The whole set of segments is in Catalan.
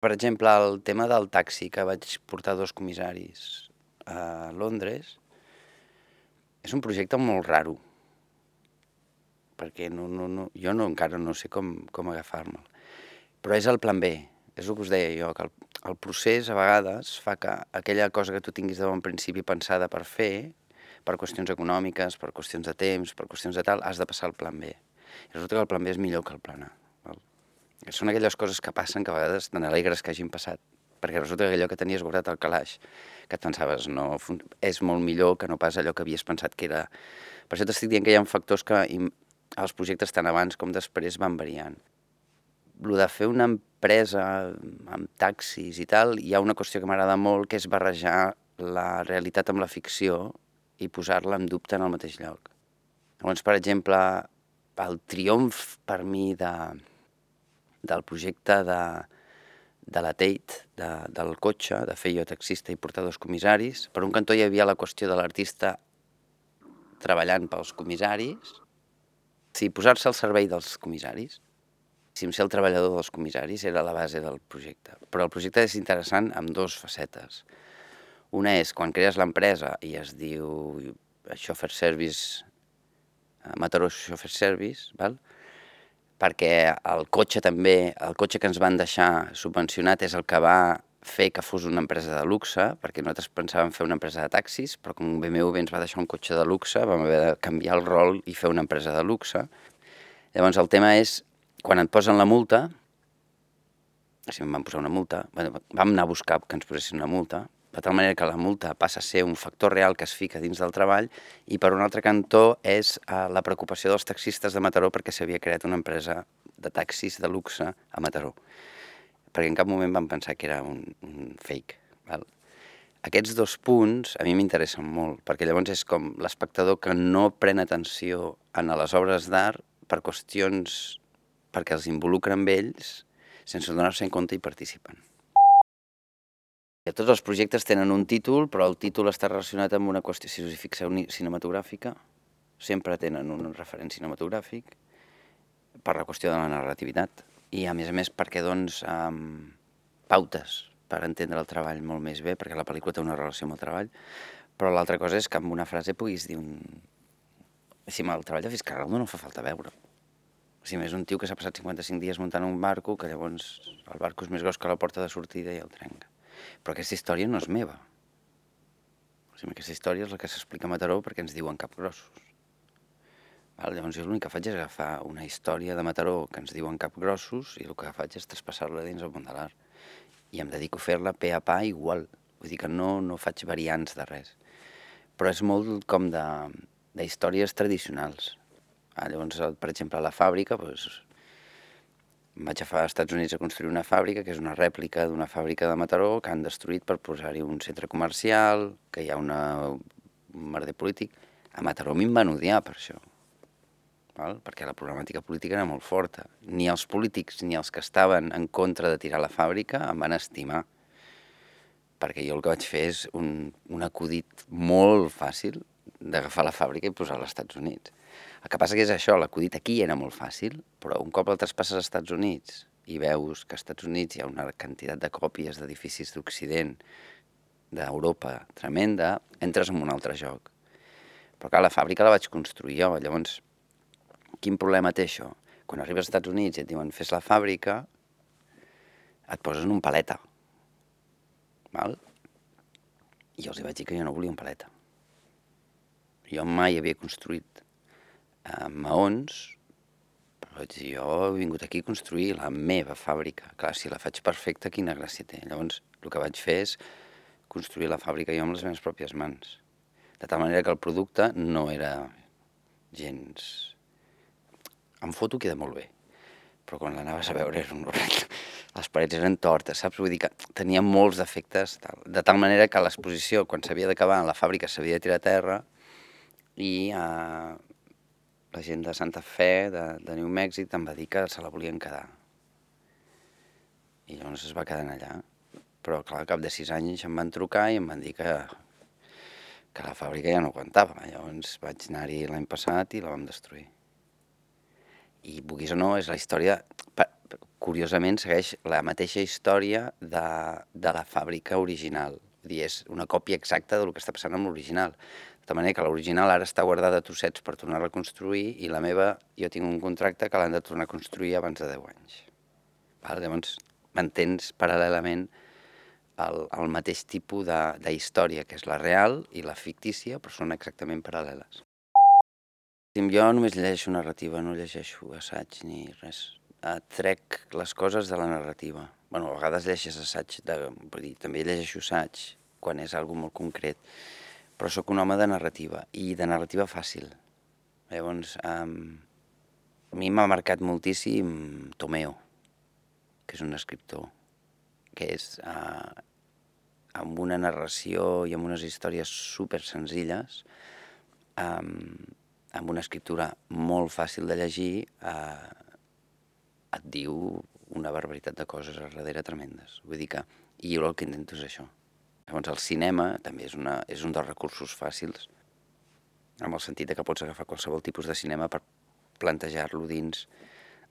Per exemple, el tema del taxi, que vaig portar dos comissaris a Londres, és un projecte molt raro, perquè no, no, no, jo no, encara no sé com, com agafar-me'l. Però és el plan B, és el que us deia jo, que el, el procés a vegades fa que aquella cosa que tu tinguis de bon principi pensada per fer, per qüestions econòmiques, per qüestions de temps, per qüestions de tal, has de passar al plan B. I resulta que el plan B és millor que el plan A. Són aquelles coses que passen que a vegades te n'alegres que hagin passat, perquè resulta que allò que tenies guardat al calaix, que et pensaves no, és molt millor que no pas allò que havies pensat que era... Per això t'estic dient que hi ha factors que els projectes tant abans com després van variant. Lo de fer una empresa amb taxis i tal, hi ha una qüestió que m'agrada molt, que és barrejar la realitat amb la ficció i posar-la en dubte en el mateix lloc. Llavors, per exemple, el triomf per mi de, del projecte de, de la Tate, de, del cotxe, de fer jo taxista i portar dos comissaris. Per un cantó hi havia la qüestió de l'artista treballant pels comissaris, sí, posar-se al servei dels comissaris, si ser el treballador dels comissaris era la base del projecte. Però el projecte és interessant amb dues facetes. Una és quan crees l'empresa i es diu Chauffeur Service, eh, Mataró Chauffeur Service, val? Perquè el cotxe també, el cotxe que ens van deixar subvencionat és el que va fer que fos una empresa de luxe, perquè nosaltres pensàvem fer una empresa de taxis, però com BMW ens va deixar un cotxe de luxe, vam haver de canviar el rol i fer una empresa de luxe. Llavors el tema és, quan et posen la multa, si em van posar una multa, bueno, vam anar a buscar que ens posessin una multa, de tal manera que la multa passa a ser un factor real que es fica dins del treball i per un altre cantó és eh, la preocupació dels taxistes de Mataró perquè s'havia creat una empresa de taxis de luxe a Mataró perquè en cap moment vam pensar que era un, un fake. Val? Aquests dos punts a mi m'interessen molt, perquè llavors és com l'espectador que no pren atenció en les obres d'art per qüestions perquè els involucren ells sense donar-se en compte i participen. Tots els projectes tenen un títol, però el títol està relacionat amb una qüestió, si us hi fixeu, cinematogràfica. Sempre tenen un referent cinematogràfic per la qüestió de la narrativitat i, a més a més, perquè doncs um, pautes per entendre el treball molt més bé, perquè la pel·lícula té una relació amb el treball, però l'altra cosa és que amb una frase puguis dir un... Si el treball de Fiscarraldo no fa falta veure. Si més un tio que s'ha passat 55 dies muntant un barco, que llavors el barco és més gros que la porta de sortida i el trenca. Però aquesta història no és meva. O sigui, aquesta història és la que s'explica a Mataró perquè ens diuen capgrossos. Val? Llavors jo l'únic que faig és agafar una història de Mataró que ens diuen capgrossos i el que faig és traspassar-la dins el l'art. I em dedico a fer-la pe a pa igual. Vull dir que no, no faig variants de res. Però és molt com de, de històries tradicionals. Ah, llavors, per exemple, a la fàbrica, doncs, vaig a Estats Units a construir una fàbrica, que és una rèplica d'una fàbrica de Mataró, que han destruït per posar-hi un centre comercial, que hi ha una, un merder polític. A Mataró m'hi van odiar per això, val? perquè la problemàtica política era molt forta. Ni els polítics ni els que estaven en contra de tirar la fàbrica em van estimar, perquè jo el que vaig fer és un, un acudit molt fàcil d'agafar la fàbrica i posar-la als Estats Units. El que passa que és això, l'acudit aquí era molt fàcil, però un cop el traspasses als Estats Units i veus que als Estats Units hi ha una quantitat de còpies d'edificis d'Occident, d'Europa tremenda, entres en un altre joc. Però clar, la fàbrica la vaig construir jo, llavors, quin problema té això? Quan arribes als Estats Units i et diuen fes la fàbrica, et poses en un paleta. Val? I jo els vaig dir que jo no volia un paleta. Jo mai havia construït amb maons, però vaig dir, jo he vingut aquí a construir la meva fàbrica. Clar, si la faig perfecta, quina gràcia té. Llavors, el que vaig fer és construir la fàbrica jo amb les meves pròpies mans. De tal manera que el producte no era gens... En foto queda molt bé, però quan l'anaves a veure era un horror. Les parets eren tortes, saps? Vull dir que tenia molts defectes, tal. de tal manera que l'exposició, quan s'havia d'acabar, la fàbrica s'havia de tirar a terra i eh, la gent de Santa Fe, de, de New Mèxic, em va dir que se la volien quedar. I llavors es va quedar allà. Però, clar, al cap de sis anys em van trucar i em van dir que, que la fàbrica ja no aguantava. Llavors vaig anar-hi l'any passat i la vam destruir. I, vulguis o no, és la història... Curiosament segueix la mateixa història de, de la fàbrica original. Dir, és una còpia exacta del que està passant amb l'original. De manera que l'original ara està guardada a trossets per tornar a reconstruir i la meva, jo tinc un contracte que l'han de tornar a construir abans de 10 anys. Val? Llavors, mantens paral·lelament el, el mateix tipus d'història, que és la real i la fictícia, però són exactament paral·leles. Jo només llegeixo narrativa, no llegeixo assaig ni res. Uh, trec les coses de la narrativa. bueno, a vegades llegeixes assaig, de, vull dir, també llegeixo assaig quan és algo molt concret, però sóc un home de narrativa, i de narrativa fàcil. Llavors, um, a mi m'ha marcat moltíssim Tomeo, que és un escriptor, que és uh, amb una narració i amb unes històries super senzilles, um, amb una escriptura molt fàcil de llegir, eh, et diu una barbaritat de coses a darrere tremendes. Vull dir que, i jo el que intento és això. Llavors el cinema també és, una, és un dels recursos fàcils, amb el sentit que pots agafar qualsevol tipus de cinema per plantejar-lo dins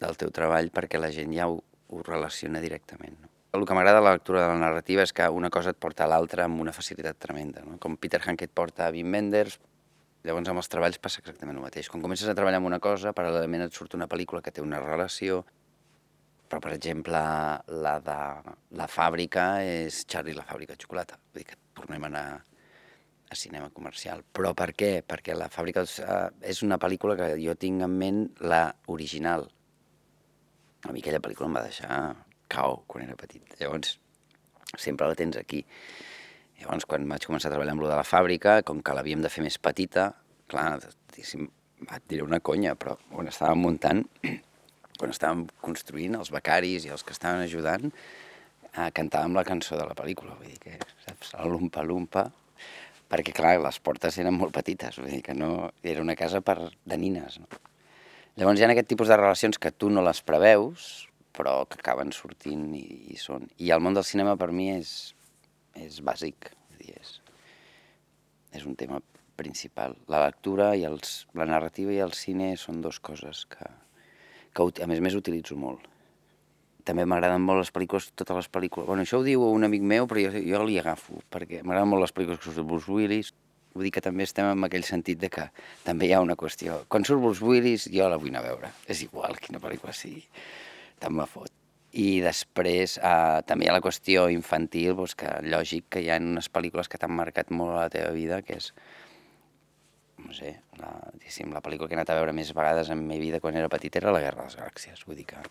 del teu treball perquè la gent ja ho, ho relaciona directament. No? El que m'agrada de la lectura de la narrativa és que una cosa et porta a l'altra amb una facilitat tremenda. No? Com Peter Hankett porta a Wim Wenders, Llavors amb els treballs passa exactament el mateix. Quan comences a treballar en una cosa, paral·lelament et surt una pel·lícula que té una relació, però per exemple la de la fàbrica és Charlie la fàbrica de xocolata. Vull dir que tornem a anar a cinema comercial. Però per què? Perquè la fàbrica és una pel·lícula que jo tinc en ment la original. A mi aquella pel·lícula em va deixar cao quan era petit. Llavors, sempre la tens aquí. Llavors, quan vaig començar a treballar amb lo de la fàbrica, com que l'havíem de fer més petita, clar, et diré una conya, però quan estàvem muntant, quan estàvem construint, els becaris i els que estaven ajudant, eh, cantàvem la cançó de la pel·lícula, vull dir que, saps, el lumpa-lumpa, perquè, clar, les portes eren molt petites, vull dir que no... Era una casa per, de nines, no? Llavors hi ha aquest tipus de relacions que tu no les preveus, però que acaben sortint i, i són... I el món del cinema per mi és, és bàsic, dir, és, és un tema principal. La lectura i els, la narrativa i el cine són dues coses que, que a més més utilitzo molt. També m'agraden molt les pel·lícules, totes les pel·lícules... Bueno, això ho diu un amic meu, però jo, jo li agafo, perquè m'agraden molt les pel·lícules que surt Bruce Willis. Vull dir que també estem en aquell sentit de que també hi ha una qüestió. Quan surt Bruce Willis, jo la vull anar a veure. És igual quina pel·lícula sigui. Tant me fot. I després eh, també hi ha la qüestió infantil, doncs que lògic que hi ha unes pel·lícules que t'han marcat molt a la teva vida, que és, no sé, la, la pel·lícula que he anat a veure més vegades en la meva vida quan era petit era La Guerra de les Galàxies, vull dir que...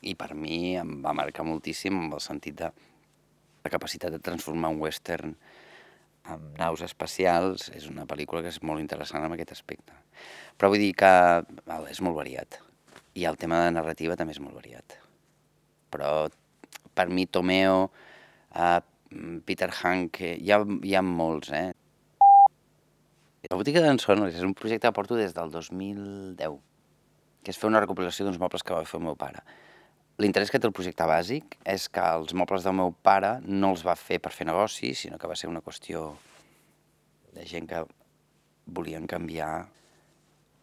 I per mi em va marcar moltíssim amb el sentit de la capacitat de transformar un western amb naus espacials, és una pel·lícula que és molt interessant en aquest aspecte. Però vull dir que val, és molt variat. I el tema de narrativa també és molt variat però per mi Tomeo, uh, Peter Hank, hi ha, hi ha molts, eh? La botiga d'en Sonors és un projecte que porto des del 2010, que és fer una recopilació d'uns mobles que va fer el meu pare. L'interès que té el projecte bàsic és que els mobles del meu pare no els va fer per fer negoci, sinó que va ser una qüestió de gent que volien canviar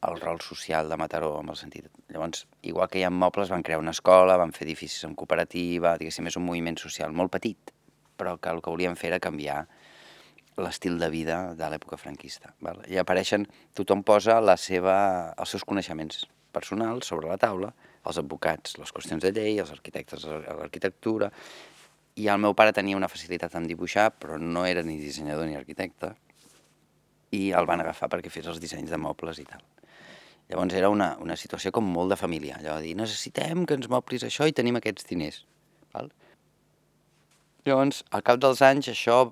el rol social de Mataró, amb el sentit... Llavors, igual que hi ha mobles, van crear una escola, van fer edificis en cooperativa, diguéssim, és un moviment social molt petit, però que el que volien fer era canviar l'estil de vida de l'època franquista. Val? I apareixen, tothom posa la seva, els seus coneixements personals sobre la taula, els advocats, les qüestions de llei, els arquitectes, l'arquitectura, i el meu pare tenia una facilitat en dibuixar, però no era ni dissenyador ni arquitecte, i el van agafar perquè fes els dissenys de mobles i tal. Llavors era una, una situació com molt de família, allò de dir, necessitem que ens moplis això i tenim aquests diners. Val? Llavors, al cap dels anys, això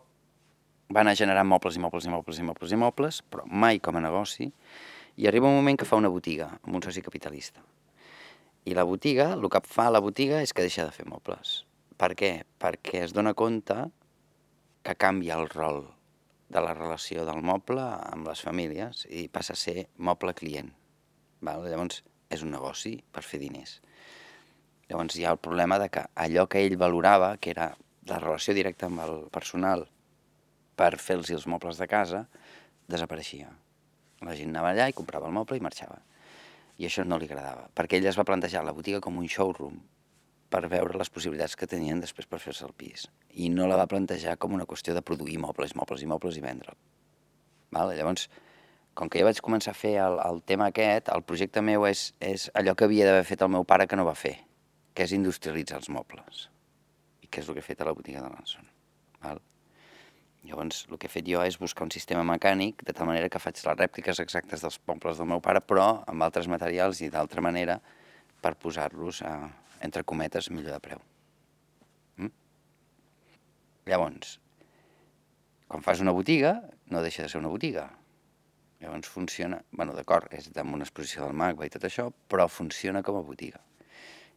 va anar generant mobles i mobles i mobles i mobles i mobles, però mai com a negoci, i arriba un moment que fa una botiga amb un soci capitalista. I la botiga, el que fa la botiga és que deixa de fer mobles. Per què? Perquè es dona compte que canvia el rol de la relació del moble amb les famílies i passa a ser moble client. Val? Llavors, és un negoci per fer diners. Llavors hi ha el problema de que allò que ell valorava, que era la relació directa amb el personal per fer-los els mobles de casa, desapareixia. La gent anava allà i comprava el moble i marxava. I això no li agradava, perquè ell es va plantejar la botiga com un showroom per veure les possibilitats que tenien després per fer-se el pis. I no la va plantejar com una qüestió de produir mobles, mobles i mobles i vendre'l. Vale? Llavors, com que ja vaig començar a fer el, el tema aquest, el projecte meu és, és allò que havia d'haver fet el meu pare que no va fer, que és industrialitzar els mobles. I que és el que he fet a la botiga de l'Anson. Val? Llavors, el que he fet jo és buscar un sistema mecànic de tal manera que faig les rèpliques exactes dels mobles del meu pare, però amb altres materials i d'altra manera per posar-los, entre cometes, millor de preu. Mm? Llavors, quan fas una botiga, no deixa de ser una botiga. Llavors funciona, bueno, d'acord, és amb una exposició del MACBA i tot això, però funciona com a botiga.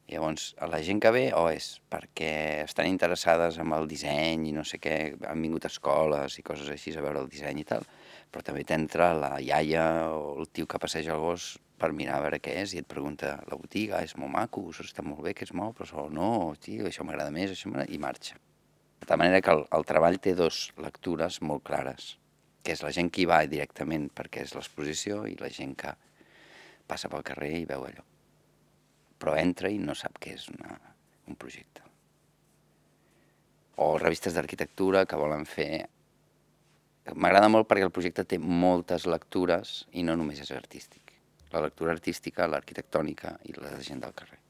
Llavors, la gent que ve o és perquè estan interessades en el disseny i no sé què, han vingut a escoles i coses així a veure el disseny i tal, però també t'entra la iaia o el tio que passeja el gos per mirar a veure què és i et pregunta la botiga, és molt maco, això està molt bé, que és molt, però no, tio, això m'agrada més, això i marxa. De tal manera que el, el treball té dos lectures molt clares, que és la gent que hi va directament perquè és l'exposició i la gent que passa pel carrer i veu allò però entra i no sap què és una, un projecte. O revistes d'arquitectura que volen fer... M'agrada molt perquè el projecte té moltes lectures i no només és artístic. La lectura artística, l'arquitectònica i la de gent del carrer.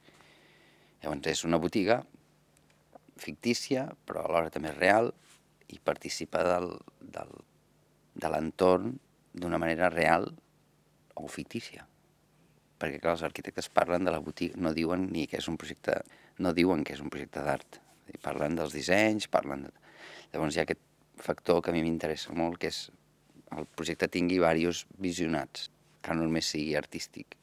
Llavors és una botiga fictícia, però alhora també real, i participa del, del, de l'entorn d'una manera real o fictícia perquè clar, els arquitectes parlen de la botiga, no diuen ni que és un projecte, no diuen que és un projecte d'art, parlen dels dissenys, parlen de... Llavors hi ha aquest factor que a mi m'interessa molt, que és el projecte tingui diversos visionats, que no només sigui artístic.